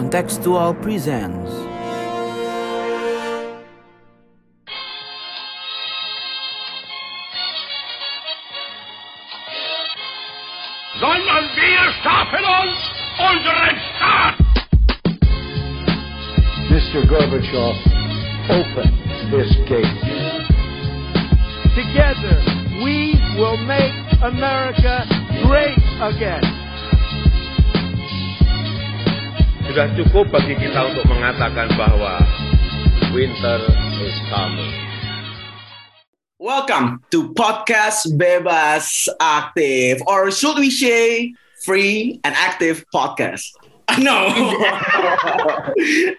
Kontekstual presents. sondern wir schaffen uns unseren Staat. Mr. Gorbachev, open this gate. Together, we will make America great again. Sudah cukup bagi kita untuk mengatakan bahwa winter is coming. Welcome to Podcast Bebas Aktif, or should we say free and active podcast? No,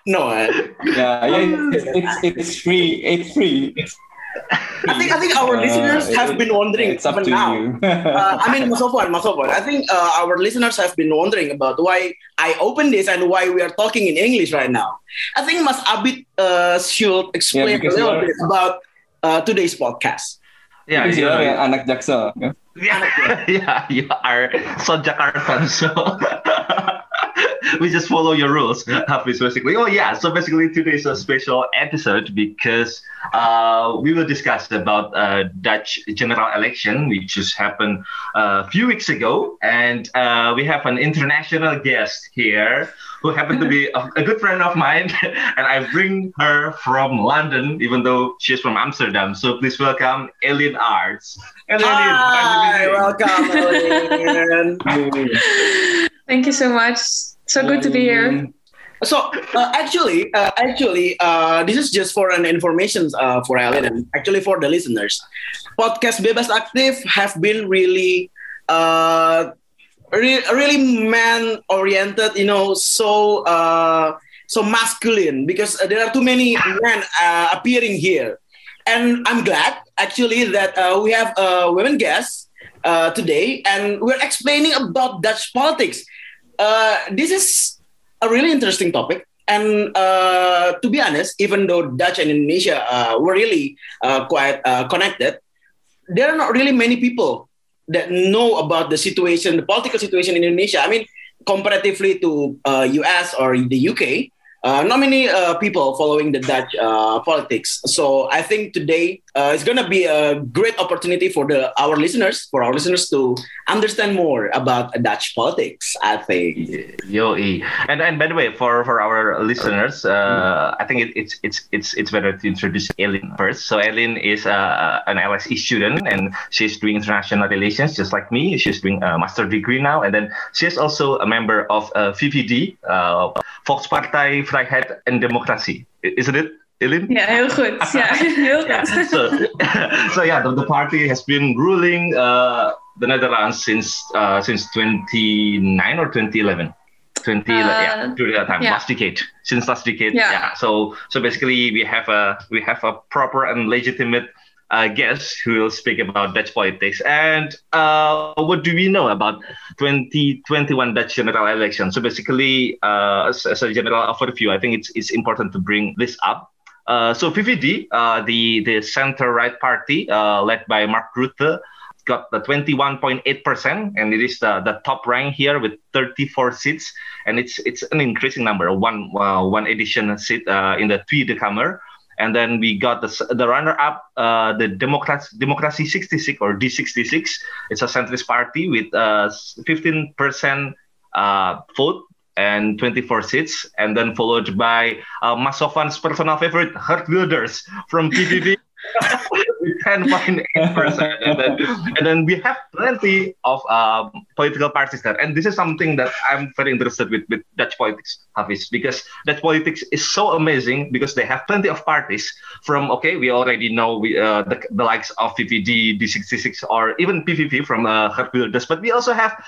no. uh, Yeah, yeah, it's, it's, it's free. It's free. It's I think I think our Uh, listeners have it- been wondering It's up even to now. you. Uh, I mean, Masofwan, Masofwan. I think uh, our listeners have been wondering about why I opened this and why we are talking in English right now. I think Mas Abid uh, should explain a little bit about uh, today's podcast. Yeah, Because you you are know, anak Jaksel. yeah. yeah, yeah, you are so Jakarta, so we just follow your rules. Hafiz, basically. Oh yeah, so basically today is a special episode because uh, we will discuss about uh, Dutch general election, which just happened uh, a few weeks ago, and uh, we have an international guest here who happened to be a, a good friend of mine, and I bring her from London, even though she's from Amsterdam. So please welcome Eline Aarts. Eline, Hi, welcome, Ellen. Thank you so much. So good to be here. So uh, actually, uh, actually, uh, this is just for an information uh, for Alan and actually for the listeners. Podcast Bebas Aktif have been really, uh, re- really man oriented. You know, so uh, so masculine because there are too many men appearing here, and I'm glad actually that we have a women guest today, and we're explaining about Dutch politics. Uh, this is a really interesting topic. And uh, to be honest, even though Dutch and Indonesia uh, were really uh, quite uh, connected, there are not really many people that know about the situation, the political situation in Indonesia. I mean, comparatively to US or the UK, uh, not many uh, people following the Dutch uh, politics. So I think today uh, it's going to be a great opportunity for the our listeners, for our listeners to understand more about Dutch politics. I think. Yo, E. And and by the way, for for our listeners, uh, I think it, it's it's it's it's better to introduce Eline first. So Eline is uh, an LSE student, and she's doing international relations, just like me. She's doing a master degree now, and then she's also a member of VVD, Volkspartij Vrijheid en Democratie. Isn't it, Eline? Ja, heel goed. Ja, heel Yeah. goed. So, so yeah, the, the party has been ruling uh, the Netherlands since uh, since 2009 or 2011. 2011, yeah, Uh, during that time, yeah. last decade, since last decade, Yeah. yeah. So, so basically, we have a we have a proper and legitimate uh, guest who will speak about Dutch politics. And uh, what do we know about 2021 Dutch general election? So basically, uh, as, as a general overview, I think it's it's important to bring this up. Uh, so VVD, uh, the the center right party uh, led by Mark Rutte, got the 21.8 percent, and it is the, the top rank here with 34 seats, and it's it's an increasing number, one one addition seat in the Tweede Kamer. And then we got the, the runner-up, uh, the Democrats, Democracy 66 or D66. It's a centrist party with uh, 15% uh, vote and 24 seats, and then followed by uh, Masovan's personal favorite, Geert Wilders from PVV with 10.8%. and, then, and then we have plenty of um, political parties there. And this is something that I'm very interested with, with Dutch politics, Hafiz, because Dutch politics is so amazing because they have plenty of parties from, okay, we already know we, uh, the, the likes of PVD, D66, or even PVV from uh, Geert Wilders, but we also have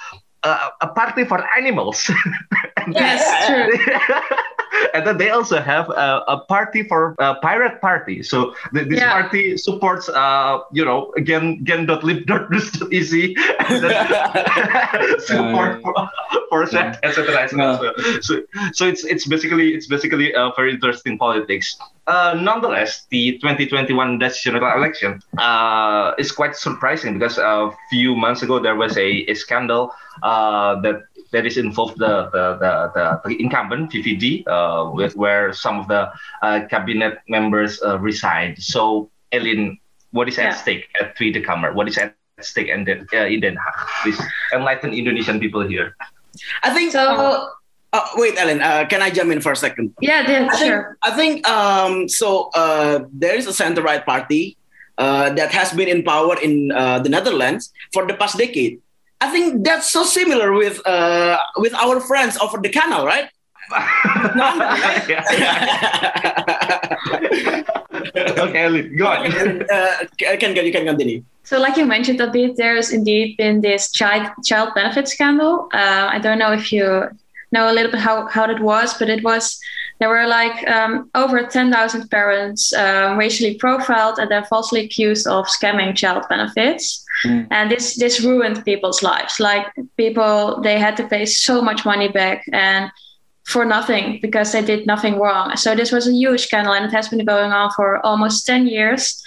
uh, a party for animals. Yes, true. and then they also have a, a party for a pirate party. So th- this Yeah. party supports, uh, you know, again, again, dot lib dot easy, and then support for, percent, etc. etc. So, so it's it's basically it's basically a very interesting politics. Uh, nonetheless, the 2021 Dutch general election uh, is quite surprising because a few months ago there was a, a scandal uh, that that is involved the the, the, the incumbent VVD, uh, with where some of the uh, cabinet members uh, resigned. So, Eline, what is at Yeah. stake at Tweede Kamer? What is at stake in Den, uh, in Den Haag? Please enlighten Indonesian people here. I think. So uh, wait, Ellen. Uh, can I jump in for a second? yeah, yeah, I think, sure. I think um, so. Uh, there is a center-right party uh, that has been in power in uh, the Netherlands for the past decade. I think that's so similar with uh, with our friends over the canal, right? okay, Ellen, go on. uh, can can you can continue? So, like you mentioned a bit, there's indeed been this child child benefit scandal. Uh, I don't know if you know a little bit how, how that was, but it was there were like um, over 10,000 parents um, racially profiled and then falsely accused of scamming child benefits. Mm. And this this ruined people's lives. Like people, they had to pay so much money back and for nothing because they did nothing wrong. So this was a huge scandal, and it has been going on for almost 10 years.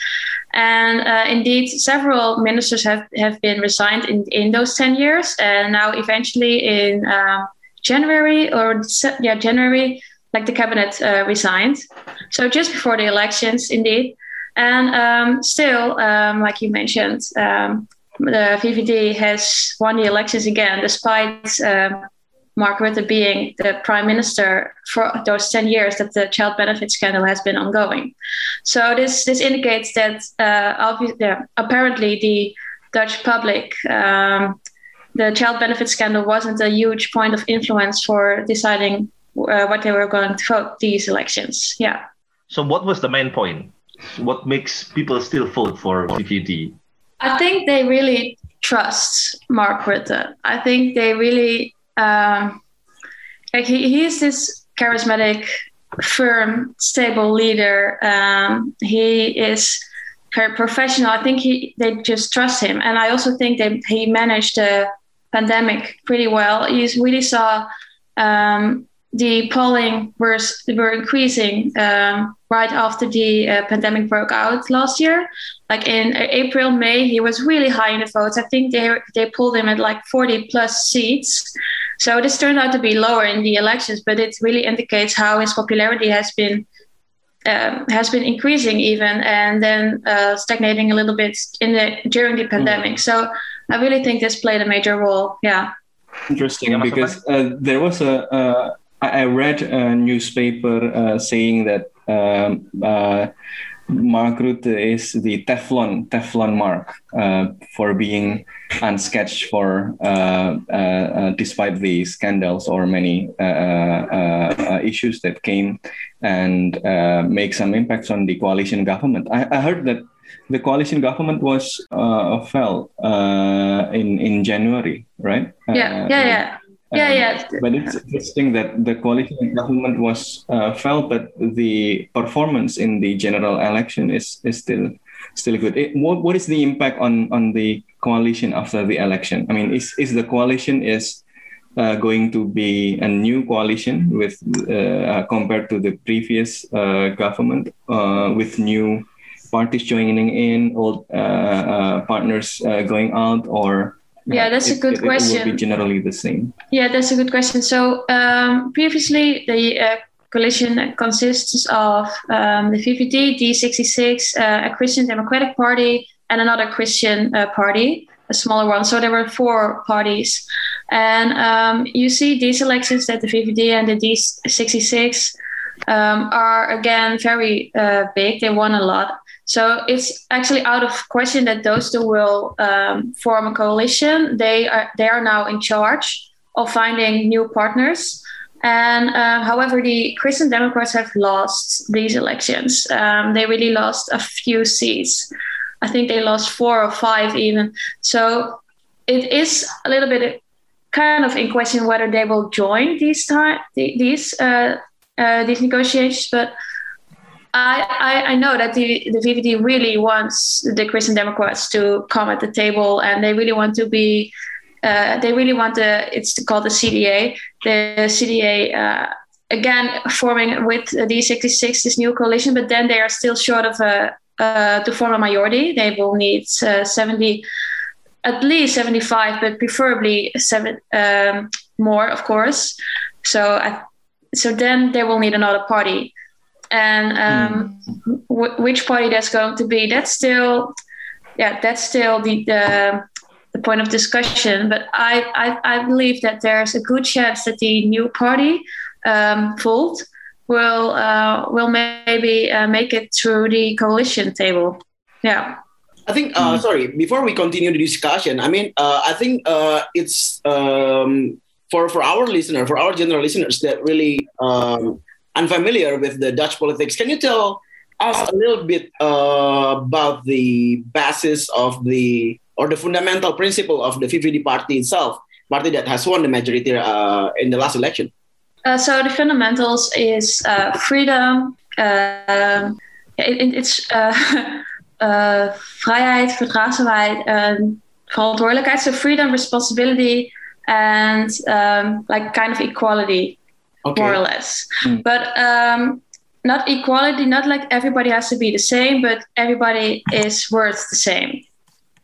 And uh, indeed, several ministers have, have been resigned in, in those 10 years. And now, eventually, in um, January or yeah, January, like the cabinet uh, resigned. So just before the elections, indeed. And um, still, um, like you mentioned, um, the VVD has won the elections again, despite um, Mark Rutte being the prime minister for those 10 years that the child benefit scandal has been ongoing. So this this indicates that uh, yeah, apparently the Dutch public, um, the child benefit scandal wasn't a huge point of influence for deciding uh, what they were going to vote these elections. Yeah. So, what was the main point? What makes people still vote for VVD? I think they really trust Mark Rutte. I think they really um, like he, he is this charismatic, firm, stable leader. Um, he is very professional. I think he they just trust him, and I also think that he managed the pandemic pretty well. You really saw um, the polling were were increasing um, right after the uh, pandemic broke out last year. Like in April, May, he was really high in the votes. I think they they pulled him at like 40 plus seats. So this turned out to be lower in the elections, but it really indicates how his popularity has been um, has been increasing even, and then uh, stagnating a little bit in the during the pandemic. So I really think this played a major role. Yeah. Interesting because uh, there was a. Uh, I I read a newspaper uh, saying that um, Mark Rutte is the Teflon Teflon Mark uh, for being unsketched for uh, uh, uh, despite the scandals or many uh, uh, uh, issues that came and uh, make some impacts on the coalition government. I, I heard that the coalition government was uh, fell uh, in in January, right? Yeah. Yeah. Yeah. Yeah. um, Yeah. But it's interesting that the coalition government was uh, fell, but the performance in the general election is is still still good. It, what what is the impact on on the coalition after the election? I mean, is is the coalition is uh, going to be a new coalition with uh, compared to the previous uh, government uh, with new parties joining in, old uh, uh, partners uh, going out, or Yeah, that's a good it- It will question. be generally the same. Yeah, that's a good question. So um, previously, the uh, coalition consists of um, the VVD, D66, uh, a Christian Democratic Party, and another Christian uh, party, a smaller one. So there were four parties. And um, you see these elections that the VVD and the D66 um, are again very uh, big. They won a lot. So it's actually out of question that those two will um, form a coalition. They are they are now in charge of finding new partners. And uh, however, the Christian Democrats have lost these elections. Um, they really lost a few seats. I think they lost four or five even. So it is a little bit kind of in question whether they will join these time these uh, uh, these negotiations. But I, I, I know that the, the VVD really wants the Christian Democrats to come at the table and they really want to be uh, they really want the it's called the CDA. The CDA uh, again forming with the D66 this new coalition, but then they are still short of a uh, to form a majority. They will need uh, 70, at least 75, but preferably seven um, more, of course. So so then they will need another party, and um, mm. w- which party that's going to be, that's still yeah, that's still the, the the point of discussion. But I, I, I believe that there's a good chance that the new party, um, Volt, will uh, will maybe uh, make it through the coalition table. Yeah. I think. Uh, mm. Sorry, before we continue the discussion, I mean, uh, I think uh, it's um, for for our listener, for our general listeners that really um, unfamiliar with the Dutch politics. Can you tell us a little bit uh, about the basis of the or the fundamental principle of the VVD party itself, party that has won the majority uh, in the last election? Uh, so the fundamentals is uh, freedom. Um, it, it's uh, uh, vrijheid, verdraagzaamheid, and verantwoordelijkheid. So freedom, responsibility, and um, like kind of equality, okay. more or less. Mm. But um, not equality, not like everybody has to be the same, but everybody is worth the same.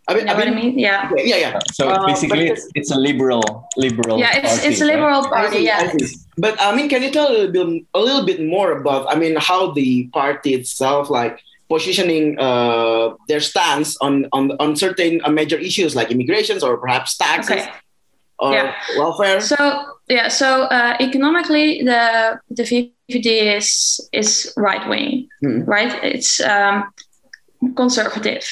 I mean, you know I mean, what I mean? Yeah. Yeah, yeah. So uh, basically, it's, it's a liberal, liberal. Yeah, it's party, it's a liberal right? party. Yeah. But I mean, can you tell a little bit, a little bit more about? I mean, how the party itself, like positioning uh, their stance on on on certain uh, major issues like immigrations or perhaps taxes. Okay. Or yeah. welfare. So yeah, so uh, economically, the the VVD is is right wing, hmm. right? It's um, conservative,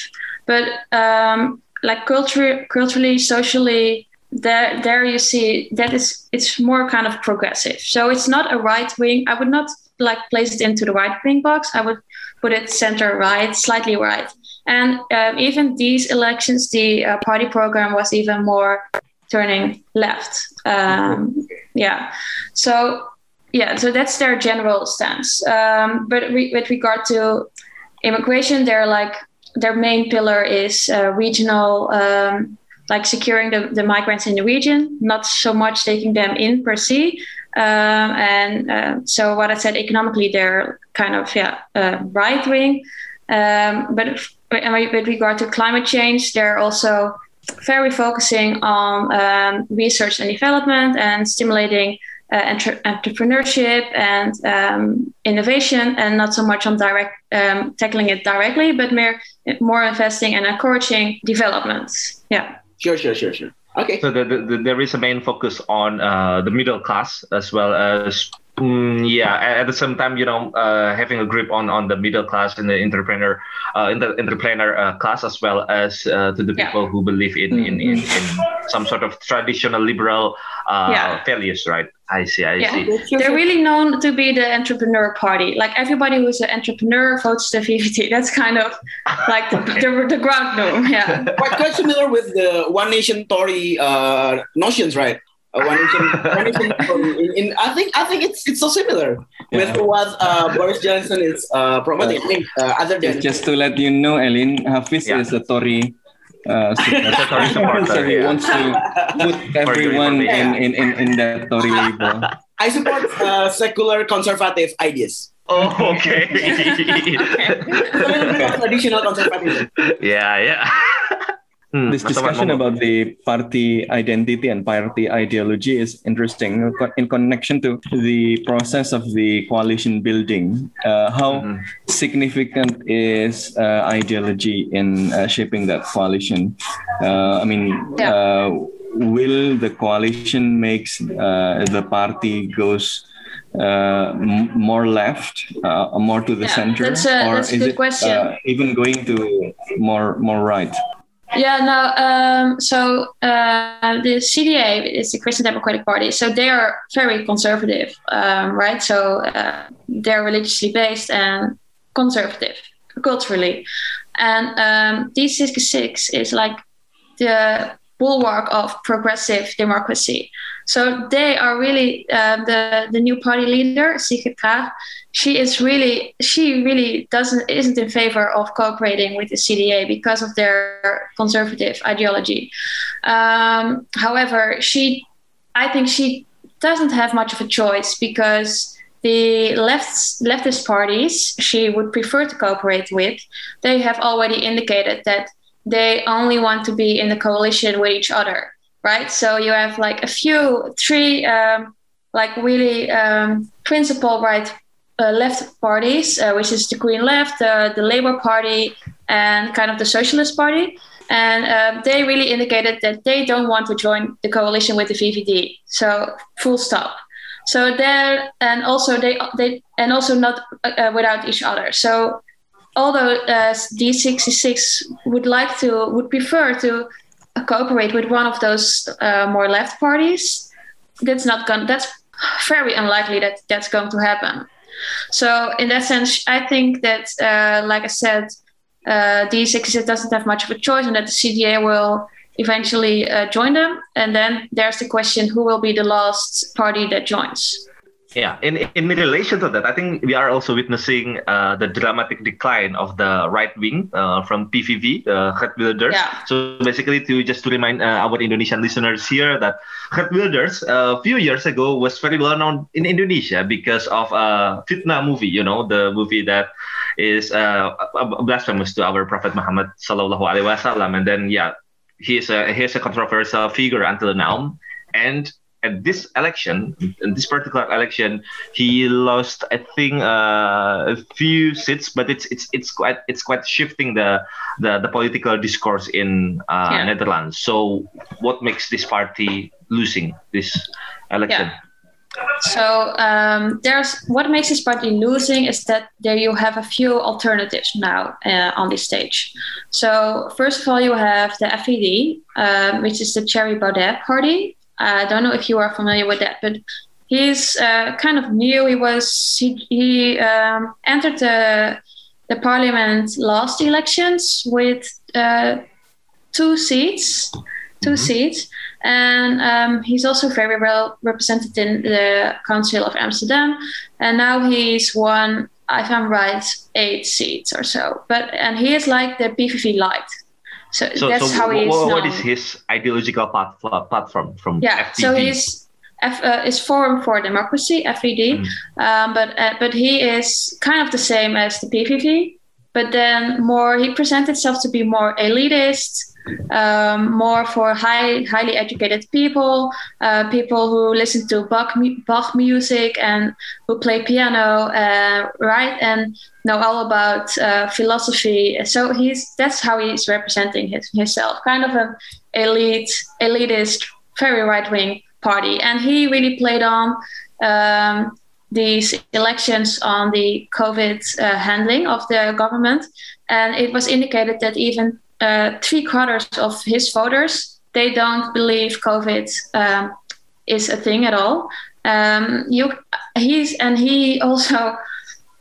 but um, like culture, culturally, socially, there there you see that is it's more kind of progressive. So it's not a right wing. I would not like place it into the right wing box. I would put it center right, slightly right. And um, even these elections, the uh, party program was even more turning left. Um, yeah. So yeah, so that's their general stance. Um, but re- with regard to immigration, they're like their main pillar is uh, regional, um, like securing the, the migrants in the region, not so much taking them in per se. Um, and uh, so, what I said, economically, they're kind of yeah uh, right wing. Um, but if, with regard to climate change, they're also very focusing on um, research and development and stimulating uh, entre- entrepreneurship and um, innovation, and not so much on direct um, tackling it directly, but more more investing and encouraging developments. Yeah. Sure, sure, sure, sure. Okay. So the, the, the, there is a main focus on uh, the middle class as well as Mm, yeah, at the same time, you know, uh, having a grip on on the middle class and the entrepreneur, uh, in the entrepreneur uh, class as well as uh, to the people yeah. who believe in, mm. in, in, in some sort of traditional liberal uh, yeah. values, right? I see, I yeah. see. They're really known to be the entrepreneur party. Like everybody who's an entrepreneur votes the VVD. That's kind of like the, the, the ground norm. Yeah. Quite, quite similar with the One Nation Tory uh, notions, right? Uh, one nation, one nation in, in, I think I think it's it's so similar yeah. with what uh, Boris Johnson is uh, promoting. I think uh, other than just, to let you know, Eline Hafiz yeah. is a Tory. Uh, supporter. so he wants to put everyone in, in, in, in that Tory label. I support uh, secular conservative ideas. Oh, okay. okay. a little bit of traditional conservatism. Yeah, yeah. Hmm, this discussion about the party identity and party ideology is interesting in connection to the process of the coalition building. Uh, how mm-hmm. significant is uh, ideology in uh, shaping that coalition? Uh, I mean, yeah. Uh, will the coalition makes uh, the party goes m- more left, more to the yeah, center, that's a, or that's is it even going to more more right? Yeah, no. Um, so uh, the CDA is the Christian Democratic Party. So they are very conservative, um, right? So uh, they're religiously based and conservative culturally. And um, D66 is like the bulwark of progressive democracy. So they are really uh, the the new party leader, Sigrid Kaag. She is really she really doesn't isn't in favor of cooperating with the CDA because of their conservative ideology. Um, however, she I think she doesn't have much of a choice because the left leftist parties she would prefer to cooperate with they have already indicated that they only want to be in the coalition with each other right so you have like a few three um, like really um, principal right left parties uh, which is the green left uh, the labor party and kind of the socialist party and uh, they really indicated that they don't want to join the coalition with the VVD. So full stop. So there, and also they they and also not uh, without each other. So although uh, D66 would like to would prefer to cooperate with one of those uh, more left parties, that's not going. That's very unlikely that that's going to happen. So in that sense, I think that, uh, like I said, uh, D66 doesn't have much of a choice, and that the CDA will eventually uh, join them. And then there's the question: who will be the last party that joins? Yeah, in in relation to that, I think we are also witnessing uh, the dramatic decline of the right wing uh, from PVV, uh, Wilders. Yeah. So basically, to just to remind uh, our Indonesian listeners here that Geert Wilders uh, a few years ago was very well known in Indonesia because of a fitnah movie. You know, the movie that is uh, blasphemous to our Prophet Muhammad sallallahu alaihi wasallam. And then yeah, he's a he's a controversial figure until now. And at this election, in this particular election, he lost, I think, uh, a few seats, but it's it's it's quite it's quite shifting the the, the political discourse in uh, yeah. Netherlands. So, what makes this party losing this election? Yeah. So um, there's what makes this party losing is that there you have a few alternatives now uh, on this stage. So first of all, you have the FVD, um, which is the Thierry Baudet party. I don't know if you are familiar with that, but he's uh, kind of new. He was he, he um, entered the the parliament last elections with uh, two seats, 2 mm-hmm. seats, and um, he's also very well represented in the Council of Amsterdam. And now he's won, if I'm right, eight seats or so. But and he is like the PVV light. So, so that's so how he is. What is his ideological platform from yeah, FVD? so he's F, uh, is Forum for Democracy, FVD, mm. um, but uh, but he is kind of the same as the PVV, but then more he presents himself to be more elitist, um, more for high, highly educated people, uh, people who listen to Bach, Bach music and who play piano, uh, right, and know all about uh, philosophy. So he's that's how he's representing his, himself, kind of an elite, elitist, very right wing party, and he really played on. Um, these elections on the COVID uh, handling of the government, and it was indicated that even uh, three quarters of his voters they don't believe COVID um, is a thing at all. Um, you he's and he also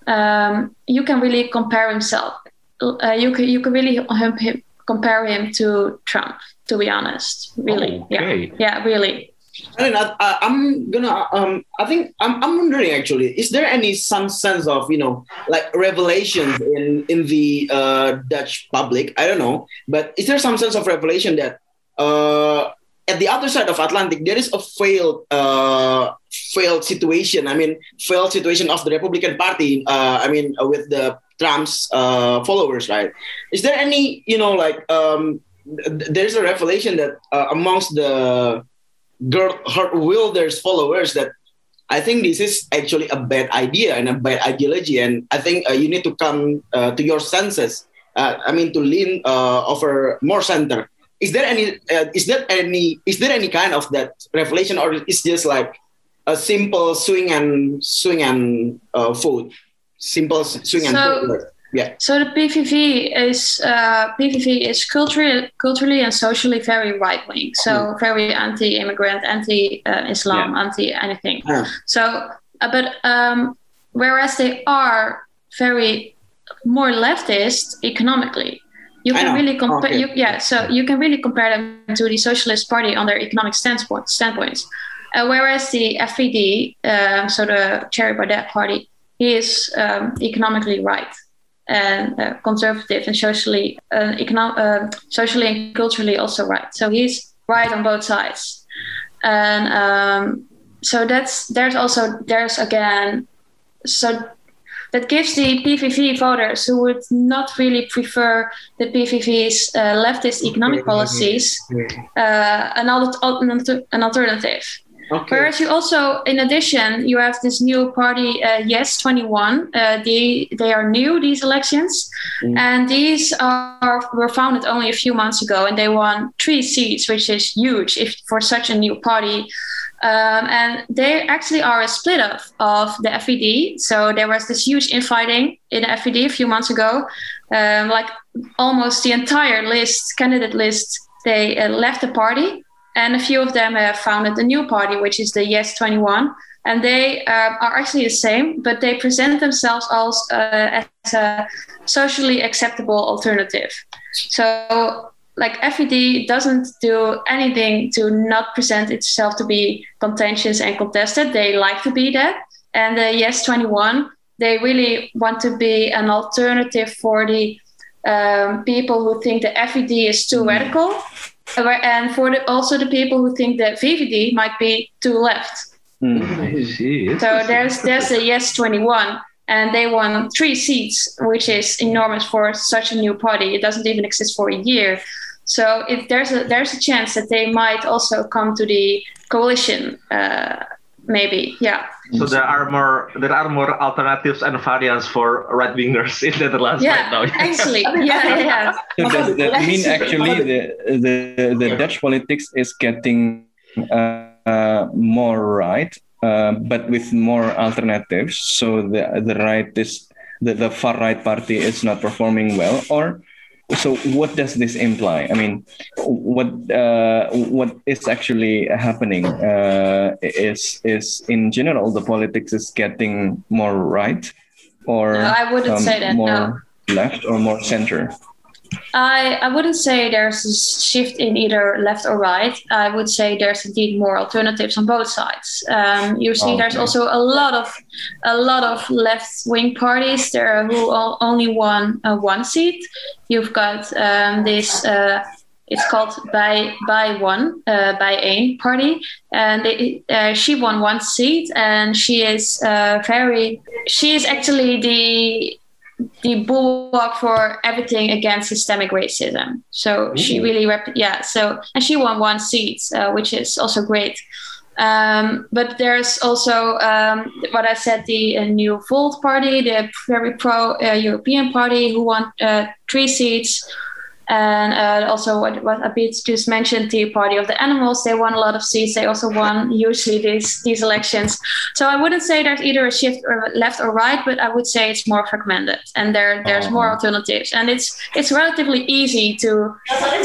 um, you can really compare himself. Uh, you can you can really him, him, compare him to Trump. To be honest, really, oh, okay. yeah, yeah, really. I mean, I, am gonna. Um, I think I'm, I'm wondering actually, is there any some sense of you know like revelations in in the uh, Dutch public? I don't know, but is there some sense of revelation that uh, at the other side of Atlantic there is a failed uh, failed situation? I mean, failed situation of the Republican Party. Uh, I mean, uh, with the Trump's uh, followers, right? Is there any you know like um, there's a revelation that uh, amongst the Geert Wilders followers that I think this is actually a bad idea and a bad ideology, and I think uh, you need to come uh, to your senses. Uh, I mean, to lean uh, over more center. Is there any? Uh, is there any? Is there any kind of that revelation, or is just like a simple swing and swing and uh, fold? Simple swing and so, fold. Yeah. So the PVV is uh, PVV is culturally, culturally and socially very right wing. So mm. very anti-immigrant, anti-Islam, yeah. anti anything. Yeah. So, uh, but um, whereas they are very more leftist economically. You can really compare. Okay. Yeah, so you can really compare them to the Socialist Party on their economic standpoint, standpoints. Uh, whereas the FVD, um, so the Thierry Baudet party, he is um, economically right and uh, conservative and socially, uh, econo- uh, socially and culturally also right. So he's right on both sides, and um, so that's there's also there's again so that gives the PVV voters who would not really prefer the PVV's uh, leftist economic policies uh, an, an alternative. Okay. Whereas you also, in addition, you have this new party, uh, Yes 21. Uh, they they are new these elections, and these are were founded only a few months ago, and they won three seats, which is huge if for such a new party. Um, and they actually are a split off of the FVD. So there was this huge infighting in the FVD a few months ago. Um, like almost the entire list, candidate list, they uh, left the party. And a few of them have founded a new party, which is the Yes 21. And they uh, are actually the same, but they present themselves as, uh, as a socially acceptable alternative. So like FVD doesn't do anything to not present itself to be contentious and contested. They like to be that. And the Yes 21, they really want to be an alternative for the um, people who think the FVD is too radical, uh, and for the, also the people who think that VVD might be too left. I see. So there's there's a Yes 21, and they won three seats, which is enormous for such a new party. It doesn't even exist for a year. So if there's a there's a chance that they might also come to the coalition, uh, maybe, yeah. So there are more there are more alternatives and variants for right wingers in the Netherlands Yeah, right now. actually, yeah, yeah, yeah. So does that mean actually the the, the Dutch politics is getting uh, uh, more right, uh, but with more alternatives? So the the right is the, the far right party is not performing well, or so what does this imply? I mean, what uh, what is actually happening uh, is is in general the politics is getting more right, or No, I wouldn't um, say that, more left or more center. I, I wouldn't say there's a shift in either left or right. I would say there's indeed more alternatives on both sides. Um, you see, there's also a lot of a lot of left wing parties there who all, only won uh, one seat. You've got um, this. Uh, it's called by by one uh, BIJ1 party, and they, uh, she won one seat, and she is uh, very. She is actually the the bulwark for everything against systemic racism. So she really, rep- yeah. So and she won one seat, uh, which is also great. Um, but there's also um, what I said, the uh, New Volt Party, the very pro-European party, who won uh, three seats. And uh, also, what, what Abid just mentioned, the Party of the Animals, they won a lot of seats. They also won usually these these elections. So I wouldn't say there's either a shift or left or right, but I would say it's more fragmented, and there there's more alternatives. And it's it's relatively easy to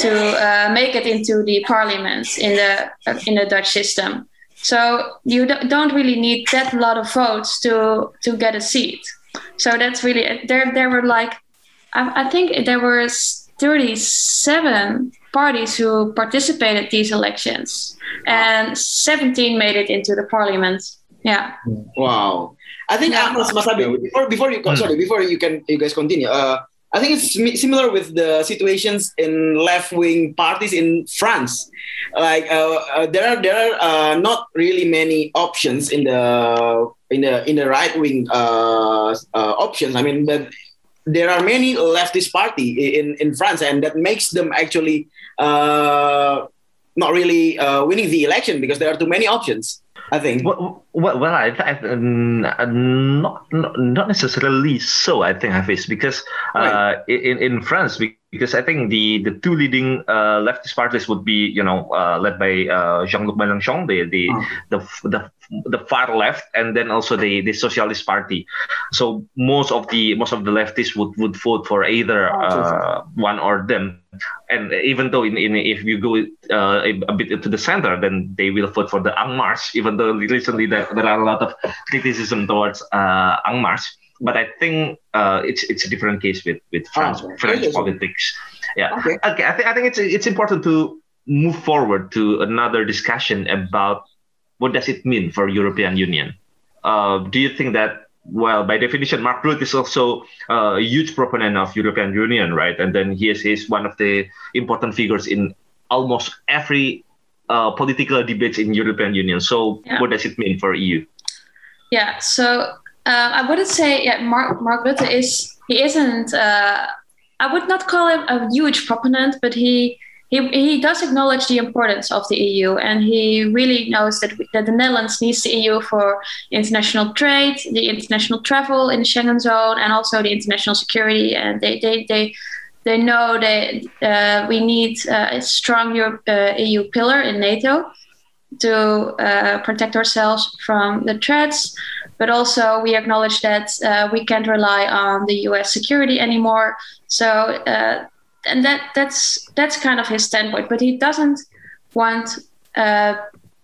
to uh, make it into the parliament in the in the Dutch system. So you do- don't really need that lot of votes to to get a seat. So that's really there. There were like I, I think there were 37 parties who participated these elections, and 17 made it into the parliament. Yeah. Wow. I think Yeah. Mas, Mas Abi, before before you Hmm. sorry before you can you guys continue. Uh, I think it's similar with the situations in left wing parties in France. Like uh, uh, there are there are uh, not really many options in the in the in the right wing uh, uh, options. I mean, but there are many leftist party in in France, and that makes them actually uh, not really uh, winning the election because there are too many options. I think. Well, well, well I, I, not, not not necessarily so. I think Hafiz because uh, in in France because I think the the two leading uh, leftist parties would be you know uh, led by uh, Jean-Luc Mélenchon, the the, the the the far left, and then also the the Socialist Party. So most of the most of the leftists would would vote for either uh, one or them. And even though in, in if you go uh, a, a bit to the center, then they will vote for the Marche, even though recently there, there are a lot of criticism towards uh, Marche. but I think uh, it's it's a different case with with France Oh, French politics. Yeah. Okay. Okay. I think I think it's it's important to move forward to another discussion about what does it mean for European Union. Uh, do you think that well, by definition, Mark Rutte is also uh, a huge proponent of European Union, right? And then he is he's one of the important figures in almost every uh, political debates in European Union. So, Yeah. what does it mean for EU? Yeah, so uh, I wouldn't say yeah, Mark Mark Rutte is he isn't. Uh, I would not call him a huge proponent, but he he he does acknowledge the importance of the EU, and he really knows that that the Netherlands needs the EU for international trade, the international travel in the Schengen zone, and also the international security. And they they they. They know that uh, we need uh, a strong Europe, uh, EU pillar in NATO to uh, protect ourselves from the threats, but also we acknowledge that uh, we can't rely on the U.S. security anymore. So, uh, and that that's that's kind of his standpoint. But he doesn't want uh,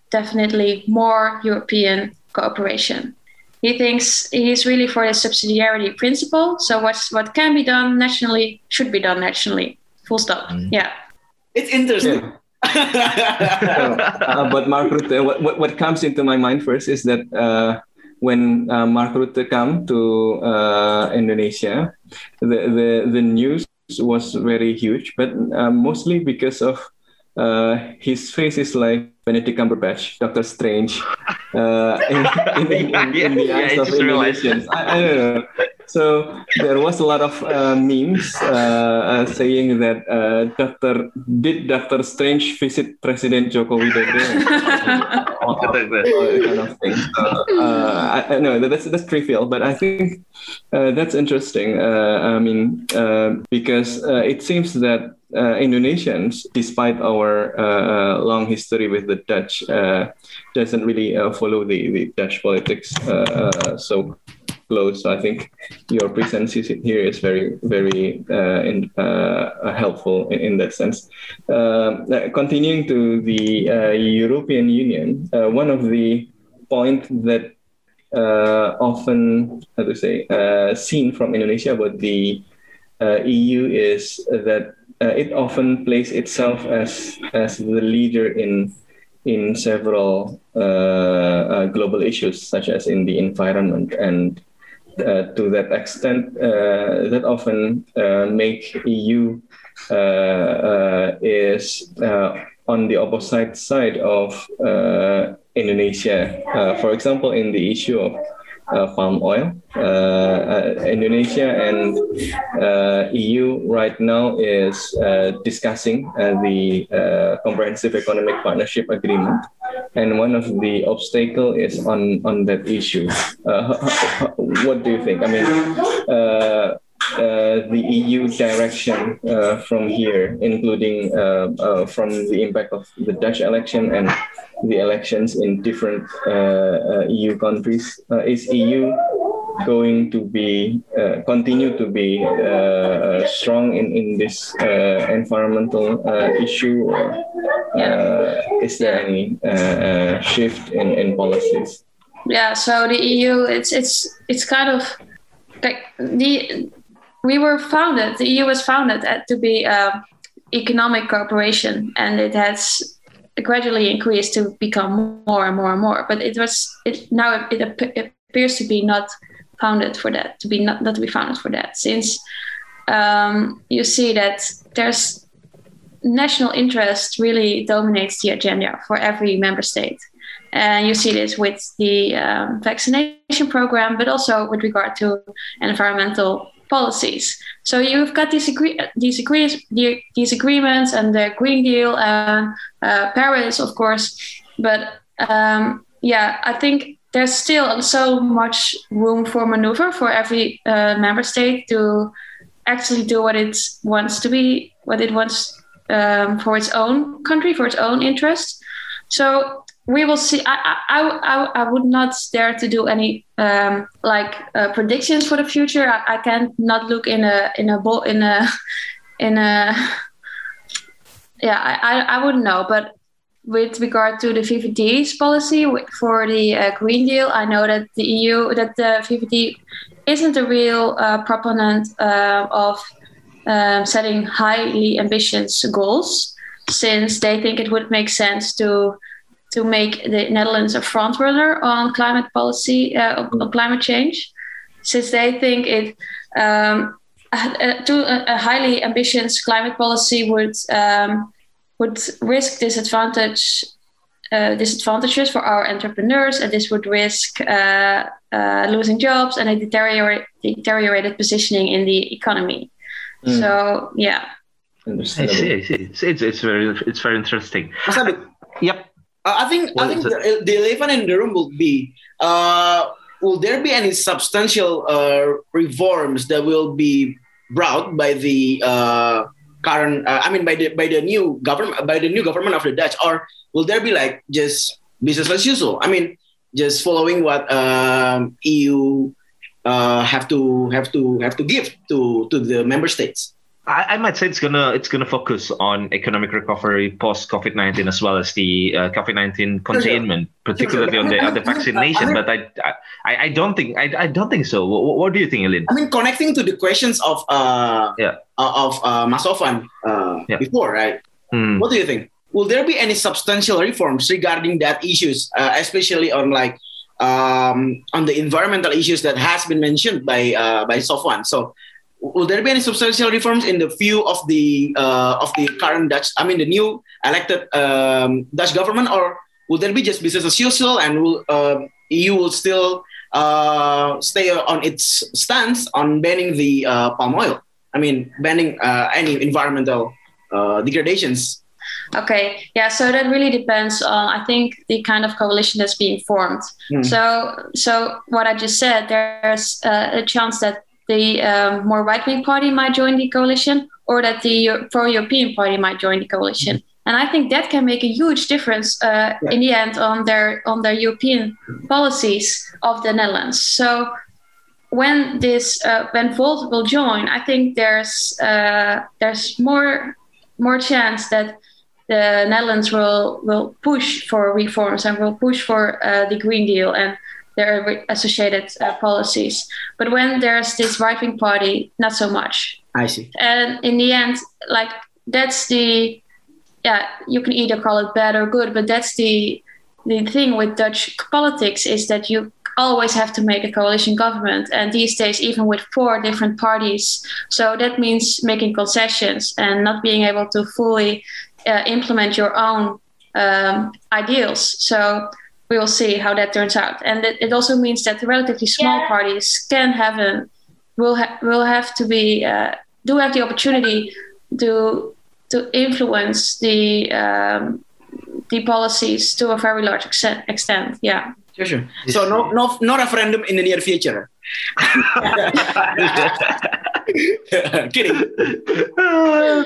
definitely more European cooperation. He thinks he's really for the subsidiarity principle. So what's what can be done nationally should be done nationally. Full stop. Yeah. It's interesting. uh, but Mark Rutte, what, what, what comes into my mind first is that uh, when uh, Mark Rutte come to uh, Indonesia, the, the, the news was very huge, but uh, mostly because of uh, his face is like Benedict Cumberbatch, Doctor Strange, uh, in, in, in, in, the eyes I of. Indonesians. I, I don't know. So there was a lot of uh, memes uh, uh, saying that uh, Doctor did Doctor Strange visit President Joko Widodo kind of thing. Uh, I, I know that's that's trivial, but I think uh, that's interesting. Uh, I mean, uh, because uh, it seems that uh, Indonesians, despite our uh, uh, long history with the Dutch, uh, doesn't really uh, follow the, the Dutch politics uh, uh, so close. So I think your presence here is very, very uh, in, uh, helpful in, in that sense. Um, uh, continuing to the uh, European Union, uh, one of the points that uh, often, how to say, uh, seen from Indonesia about the uh, EU is that uh, it often plays itself as as the leader in in several uh, uh, global issues, such as in the environment, and uh, to that extent, uh, that often uh, make EU uh, uh, is uh, on the opposite side of Indonesia. For example, in the issue of palm oil, uh, uh, Indonesia and uh, EU right now is uh, discussing uh, the uh, comprehensive economic partnership agreement, and one of the obstacle is on on that issue. Uh, what do you think? I mean. Uh, uh, the EU direction uh, from here, including uh, uh, from the impact of the Dutch election and the elections in different uh, uh, EU countries. Uh, is EU going to be uh, continue to be uh, uh, strong in in this uh, environmental uh, issue, or uh, is there any uh, uh, shift in in policies? yeah so the eu it's it's it's kind of like the we were founded the eu was founded at, to be um, economic cooperation and it has gradually increased to become more and more and more. But it was it now it, it appears to be not founded for that to be not, not to be founded for that since um, you see that there's national interest really dominates the agenda for every member state. And you see this with the um, vaccination program, but also with regard to environmental policies. So you've got these, agree- these, agree- these agreements and the Green Deal and uh, Paris, of course. But um, yeah, I think there's still so much room for maneuver for every uh, member state to actually do what it wants to be, what it wants um, for its own country, for its own interest. So we will see. I, I, I, I would not dare to do any um, like uh, predictions for the future. I, I can not look in a in a ball in a in a yeah. I, I, I wouldn't know, but with regard to the VVD's policy for the uh, Green Deal, I know that the EU, that the VVD isn't a real uh, proponent uh, of um, setting highly ambitious goals, since they think it would make sense to to make the Netherlands a frontrunner on climate policy, uh, on climate change, since they think it um, a, a, a, highly ambitious climate policy would um, would risk disadvantage uh, disadvantages for our entrepreneurs, and this would risk uh, uh, losing jobs and a deteriorate, deteriorated positioning in the economy. Mm. So yeah. I see, I see. It's, it's, it's very it's very interesting. Yep. Uh, I think what I think the, the elephant in the room will be uh, will there be any substantial uh, reforms that will be brought by the uh, current uh, I mean by the by the new government by the new government of the Dutch or will there be like just business as usual? I mean just following what um, EU uh, have to have to have to give to to the member states. I, I, might say it's gonna it's gonna focus on economic recovery post COVID nineteen as well as the uh, COVID nineteen containment, particularly on the on the vaccination. I mean, but I, I I don't think I, I don't think so. What, what do you think, Eline? I mean, connecting to the questions of uh yeah uh, of uh, Mas Sofwan uh, yeah. before, right? Hmm. What do you think? Will there be any substantial reforms regarding that issues, uh, especially on like um, on the environmental issues that has been mentioned by uh, by Sofwan? So will there be any substantial reforms in the view of the uh, of the current Dutch? I mean, the new elected um, Dutch government, or will there be just business as usual, and will uh, EU will still uh, stay on its stance on banning the uh, palm oil? I mean, banning uh, any environmental uh, degradations. Okay, yeah. So that really depends on, I think, the kind of coalition that's being formed. Mm. So, so what I just said, there's a chance that the um, more right wing party might join the coalition or that the pro European party might join the coalition. Mm-hmm. And I think that can make a huge difference uh, yeah. in the end on their on their European policies of the Netherlands. So when this uh, when Volt will join, I think there's uh, there's more more chance that the Netherlands will will push for reforms and will push for uh, the Green Deal and their associated uh, policies. But when there's this right wing party, not so much. I see. And in the end, like that's the yeah, you can either call it bad or good, but that's the the thing with Dutch politics is that you always have to make a coalition government and these days even with four different parties so that means making concessions and not being able to fully uh, implement your own um, ideals so we will see how that turns out. And it, it also means that the relatively small yeah. parties can have a will ha- will have to be uh, do have the opportunity to to influence the um, the policies to a very large extent. extent. Yeah. Sure, sure. So no, no, no referendum in the near future. Kidding. Uh,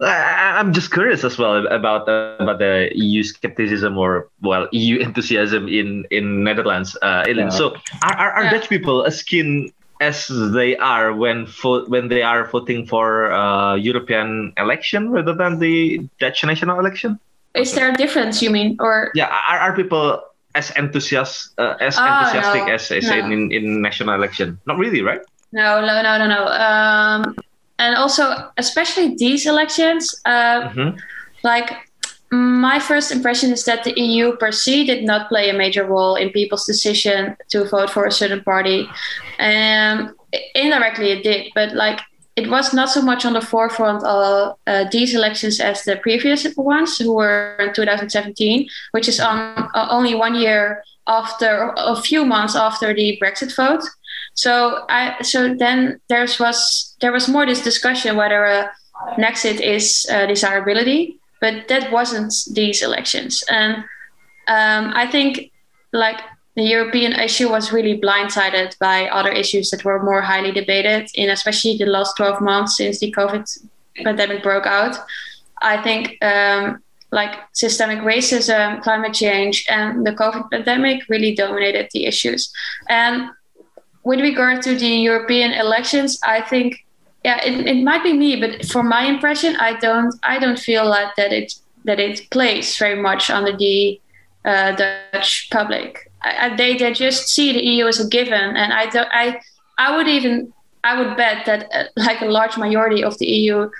I'm just curious as well about uh, about the EU skepticism or well EU enthusiasm in in Netherlands. Uh, yeah. So are, are, are yeah. Dutch people as keen as they are when fo- when they are voting for uh, European election rather than the Dutch national election? Is there a difference? You mean or yeah? Are, are people as enthusiastic uh, as oh, enthusiastic no. as, as no. in, in national election? Not really, right? No, no, no, no, no. Um, and also, especially these elections, uh, mm-hmm. like my first impression is that the EU per se did not play a major role in people's decision to vote for a certain party. Um, indirectly, it did, but like it was not so much on the forefront of uh, these elections as the previous ones, who were in 2017, which is on uh, only one year after, a few months after the Brexit vote. So I so then there was there was more this discussion whether a Nexit is desirability, but that wasn't these elections. And um, I think like the European issue was really blindsided by other issues that were more highly debated in especially the last 12 months since the COVID pandemic broke out. I think um, like systemic racism, climate change, and the COVID pandemic really dominated the issues. And with regard to the European elections, I think yeah, it, it might be me, but for my impression, I don't I don't feel like that it that it plays very much under the uh, Dutch public. I, I, they they just see the EU as a given, and I don't, I I would even I would bet that uh, like a large majority of the EU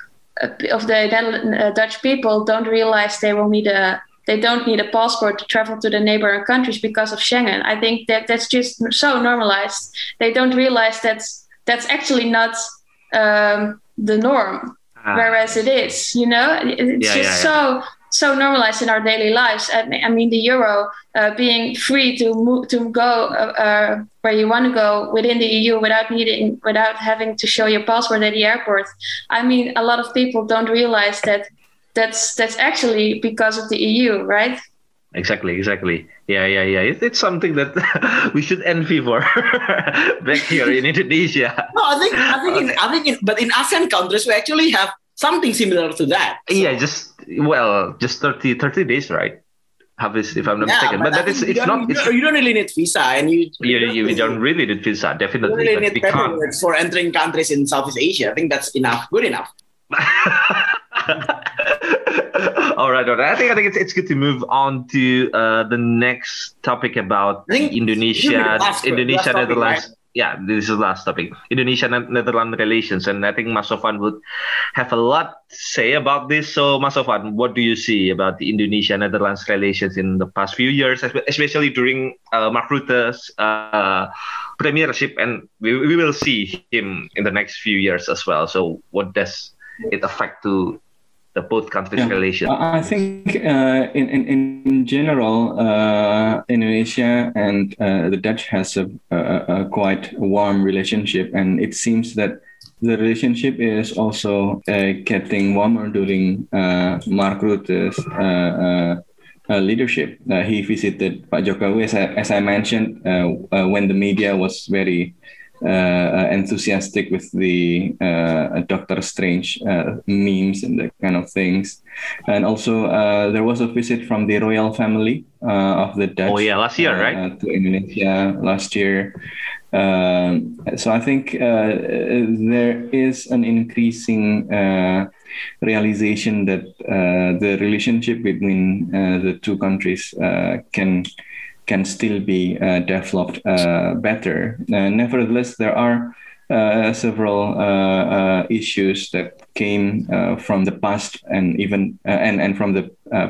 uh, of the uh, Dutch people don't realize they will need a they don't need a passport to travel to the neighboring countries because of Schengen. I think that that's just so normalized. They don't realize that's that's actually not um, the norm, ah. whereas it is. You know, it's yeah, just yeah, yeah. so so normalized in our daily lives. I, I mean, the euro uh, being free to move to go uh, uh, where you want to go within the EU without needing without having to show your passport at the airport. I mean, a lot of people don't realize that that's that's actually because of the EU, right? Exactly, exactly. Yeah, yeah, yeah. It, it's something that we should envy for back here in Indonesia. No, I think I think in, I think in, but in ASEAN countries we actually have something similar to that. So. Yeah, just well, just 30, 30 days, right? Have this, if I'm not yeah, mistaken. But, but that is, it's not. It's, you don't really need visa, and you. You, you, you don't really need visa, definitely. You really need paperwork for entering countries in Southeast Asia. I think that's enough, good enough. All right, all right. I think I think it's it's good to move on to uh, the next topic about Indonesia, Indonesia, Netherlands. Right? Yeah, this is the last topic. Indonesia Netherlands relations, and I think Mas Sofwan would have a lot to say about this. So, Mas Sofwan, what do you see about the Indonesia Netherlands relations in the past few years, especially during uh, Mark Rutte's uh, premiership, and we, we will see him in the next few years as well. So, what does it affect to the both countries' yeah. relations? I think uh, in, in in general, uh, Indonesia and uh, the Dutch has a, a, a, quite warm relationship, and it seems that the relationship is also uh, getting warmer during uh, Mark Rutte's uh, leadership. he visited Pak Jokowi, as I, as I mentioned, when the media was very uh, enthusiastic with the uh, Doctor Strange uh, memes and that kind of things. And also, there was a visit from the royal family of the Dutch. Oh yeah, last year, right? To Indonesia last year. Um, so I think uh, there is an increasing uh, realization that uh, the relationship between the two countries can can still be uh, developed uh, better. Uh, nevertheless, there are several issues that came from the past and even and, and from the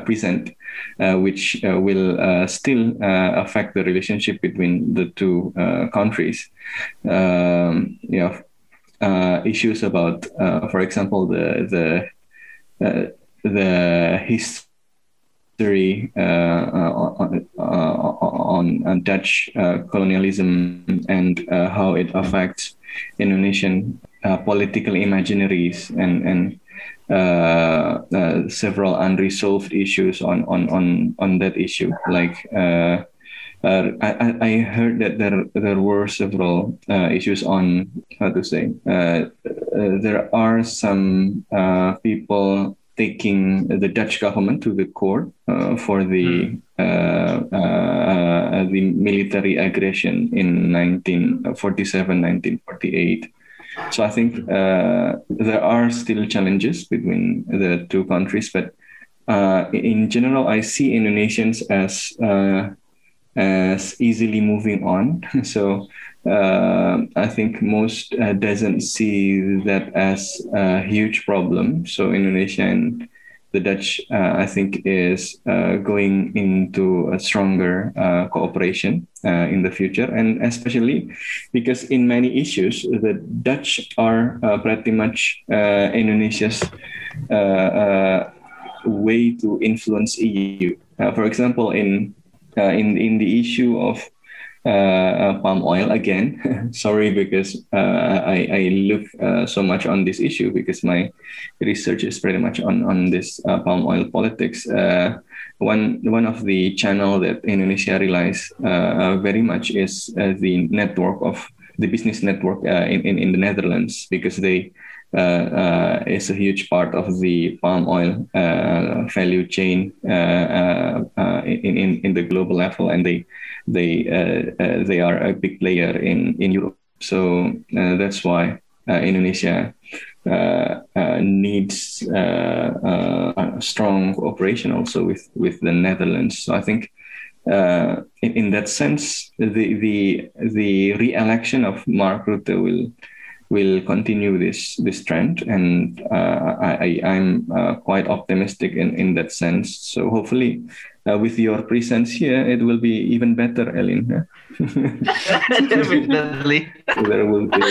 present, which will still affect the relationship between the two countries. Um, you know, uh, issues about, uh, for example, the the uh, the history history uh, uh, on, on, on, Dutch uh, colonialism and how it affects Indonesian political imaginaries and and uh, uh, several unresolved issues on on on on that issue. Like uh, I, I heard that there there were several issues on how to say there are some people taking the Dutch government to the court uh, for the mm. uh, the military aggression in 1947, 1948. So I think uh, there are still challenges between the two countries, but uh, in general, I see Indonesians as as easily moving on. so uh, I think most uh, doesn't see that as a huge problem. So Indonesia and the Dutch, uh, I think, is uh, going into a stronger uh, cooperation uh, in the future, and especially because in many issues the Dutch are pretty much Indonesia's way to influence EU. for example, in in in the issue of uh, uh, palm oil again. Sorry, because uh, I, I look so much on this issue because my research is pretty much on on this palm oil politics. one one of the channel that Indonesia relies very much is the network of the business network in, in in the Netherlands because they uh, uh, is a huge part of the palm oil uh, value chain in, in, in the global level, and they they uh, uh, they are a big player in in Europe. So uh, that's why Indonesia needs a strong cooperation also with with the Netherlands. So I think. Uh, in, in, that sense, the the the re-election of Mark Rutte will will continue this this trend, and uh, I, am uh, quite optimistic in, in that sense. So hopefully, uh, with your presence here, it will be even better, Eline. Definitely. there will be.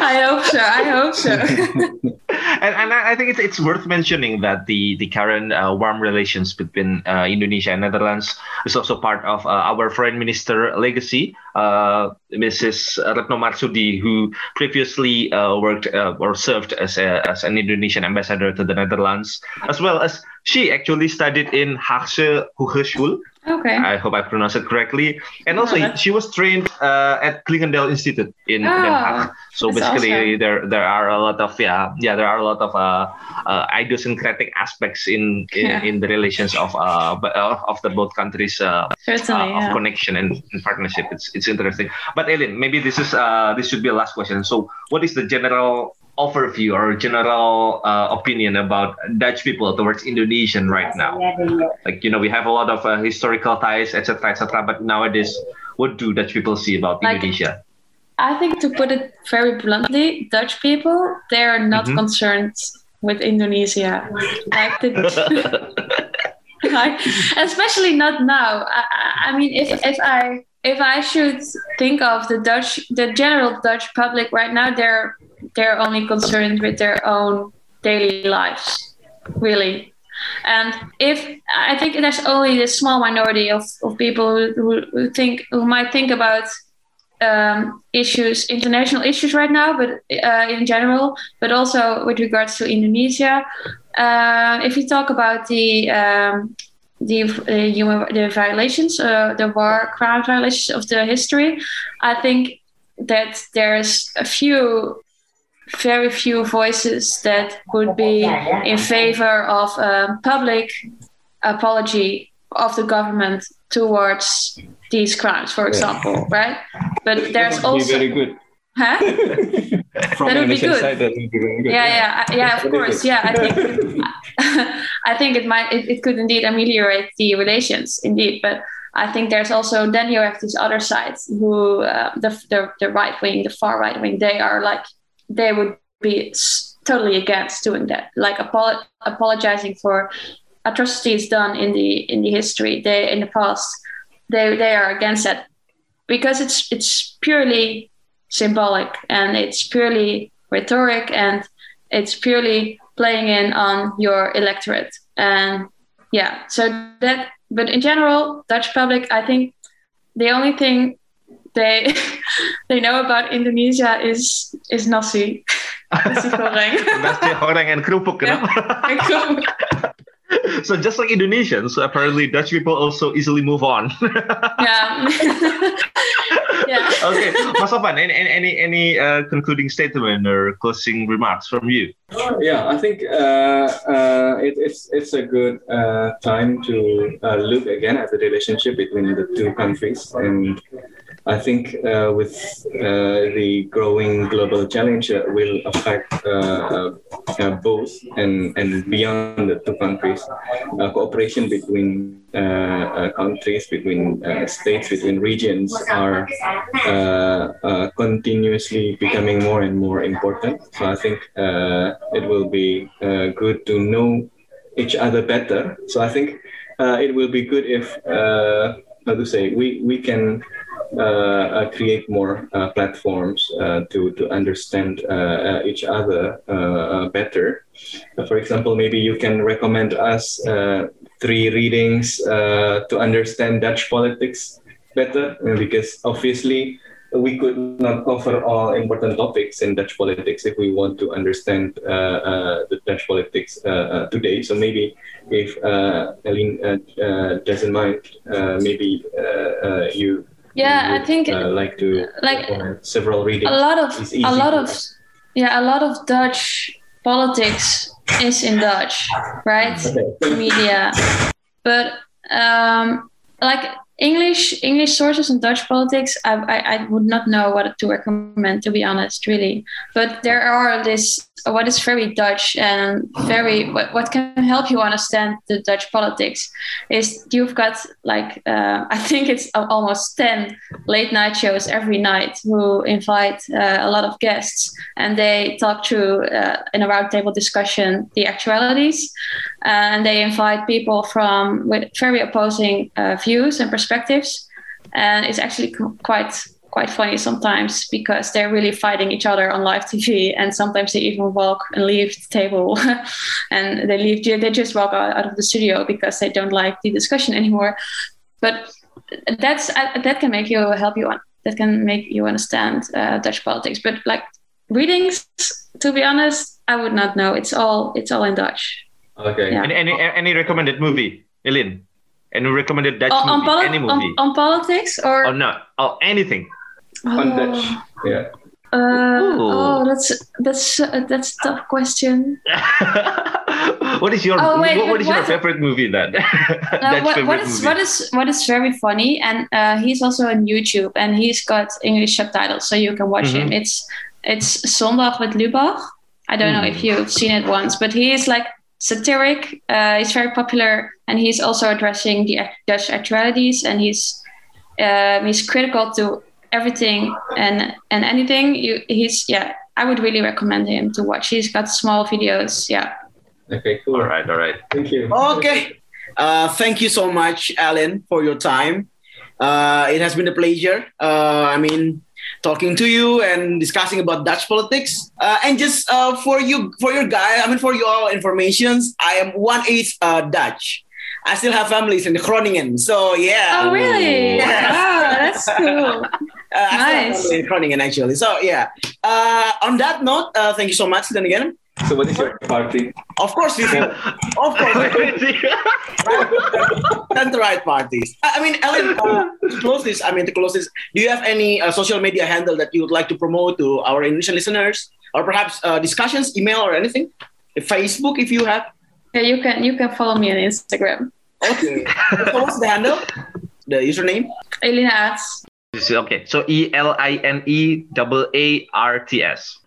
I hope so. I hope so. and, and I think it's, it's worth mentioning that the the current uh, warm relations between uh, Indonesia and Netherlands is also part of uh, our foreign minister legacy, uh, Mrs. Retno Marsudi, who previously uh, worked uh, or served as a, as an Indonesian ambassador to the Netherlands, as well as she actually studied in Haagse Hogeschool. Okay. I hope I pronounced it correctly. And also, yeah, she was trained uh, at Clingendael Institute in oh, Den Haag. So basically, awesome. there there are a lot of yeah yeah there are a lot of uh, uh idiosyncratic aspects in in, yeah. in the relations of uh, uh of the both countries uh, Certainly, of connection and, and, partnership. It's it's interesting. But Eline, maybe this is uh this should be a last question. So, what is the general overview or general uh, opinion about Dutch people towards Indonesian right now? Like you know, we have a lot of uh, historical ties, etc., etc. but nowadays, what do Dutch people see about like, Indonesia? I think to put it very bluntly, Dutch people they are not mm-hmm. concerned with Indonesia. Like, the, like especially not now. I, I mean, if if I if I should think of the Dutch, the general Dutch public right now, they're they're only concerned with their own daily lives, really. And if I think there's only a small minority of, of people who, who think who might think about um, issues, international issues right now, but uh, in general, but also with regards to Indonesia. Uh, if you talk about the um, the uh, human the violations, uh, the war crime violations of the history, I think that there's a few very few voices that would be in favor of a public apology of the government towards these crimes, for example, yeah. right? But there's also very good. Huh? From that would be good. Side, that would be very good. Yeah, yeah, yeah, yeah of course. Yeah, I think I think it might it, it could indeed ameliorate the relations, indeed. But I think there's also then you have these other sides who uh, the, the the right wing, the far right wing, they are like they would be totally against doing that, like apolo- apologizing for atrocities done in the in the history they in the past. They they are against that because it's it's purely symbolic and it's purely rhetoric and it's purely playing in on your electorate and yeah so that but in general dutch public i think the only thing they they know about Indonesia is is nasi. nasi goreng. nasi goreng and kerupuk, yeah. so just like Indonesians, apparently Dutch people also easily move on. yeah. yeah. Okay, Mas Sofwan, any any any uh, concluding statement or closing remarks from you? Yeah, I think uh, uh, it, it's it's a good uh, time to uh, look again at the relationship between the two countries and I think uh, with uh, the growing global challenge uh, will affect uh, uh, both and, and beyond the two countries. Uh, cooperation between countries, between states, between regions are continuously becoming more and more important. So I think it will be good to know each other better. So I think it will be good if, how to say, we, we can uh, uh, Uh, uh, create more uh, platforms uh, to to understand each other better. for example, maybe you can recommend us three readings to understand Dutch politics better, because obviously we could not cover all important topics in Dutch politics if we want to understand uh, uh, the Dutch politics uh, today. So maybe if uh, Eline doesn't mind, maybe you yeah i think uh, like to like several readings. a lot of a lot of yeah a lot of dutch politics is in dutch right? Okay. media. But um like English English sources in Dutch politics, I, I, I would not know what to recommend to be honest, really. But there are this what is very Dutch and very what, what can help you understand the Dutch politics is you've got like uh, I think it's almost ten late night shows every night who invite uh, a lot of guests and they talk through uh, in a roundtable discussion the actualities and they invite people from with very opposing uh, views and perspectives and it's actually quite quite funny sometimes because they're really fighting each other on live TV, and sometimes they even walk and leave the table, and they leave. They just walk out, of the studio because they don't like the discussion anymore. But that's uh, that can make you help you on that can make you understand uh, Dutch politics. But like readings, to be honest, I would not know. It's all it's all in Dutch. Okay. Yeah. Any, any any recommended movie, Eline? Any recommended Dutch oh, movie? On any movie? On, on politics or? Oh no, oh anything on oh. Dutch. Yeah. Uh, oh, that's that's uh, that's a tough question. what is your oh, wait, what, what is what, your favorite movie then? uh, what, what is movie. what is what is very funny, and uh, he's also on YouTube, and he's got English subtitles, so you can watch mm-hmm. him. It's it's Zondag with Lubach. I don't mm. know if mm. you've seen it once, but he is like satiric. Uh, he's very popular, and he's also addressing the Dutch actualities, and he's um, he's critical to everything and and anything. You, he's yeah i would really recommend him to watch. He's got small videos yeah. Okay cool. All right all right. Thank you. Okay. Uh, thank you so much alan for your time. Uh, it has been a pleasure. Uh, i mean talking to you and discussing about dutch politics uh, and just uh, for you for your guy i mean for your informations i am one eighth uh, dutch I still have families in the Groningen. So yeah. Oh really? Yeah. Wow, that's cool. Uh, nice. in Groningen actually. So yeah. Uh, on that note, uh, thank you so much. Then again. So what is your party? Of course, we of course. and the right parties. I mean, Ellen, uh, to close this, I mean, to close this, do you have any uh, social media handle that you would like to promote to our initial listeners, or perhaps uh, discussions, email, or anything? Facebook, if you have. Yeah, you can. You can follow me on Instagram. Okay. so what's the handle? The username? Eline Aarts. Okay, so E L I N E double A R T S.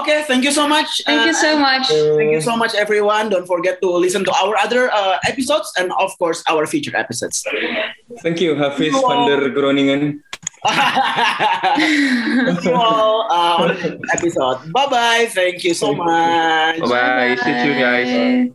Okay, thank you so much. Thank uh, you so much. Thank you so much, everyone. Don't forget to listen to our other uh, episodes and, of course, our future episodes. Thank you, Hafiz van der Groningen. Thank you all uh, on episode. Bye bye. Thank you so much. Bye bye. See you guys.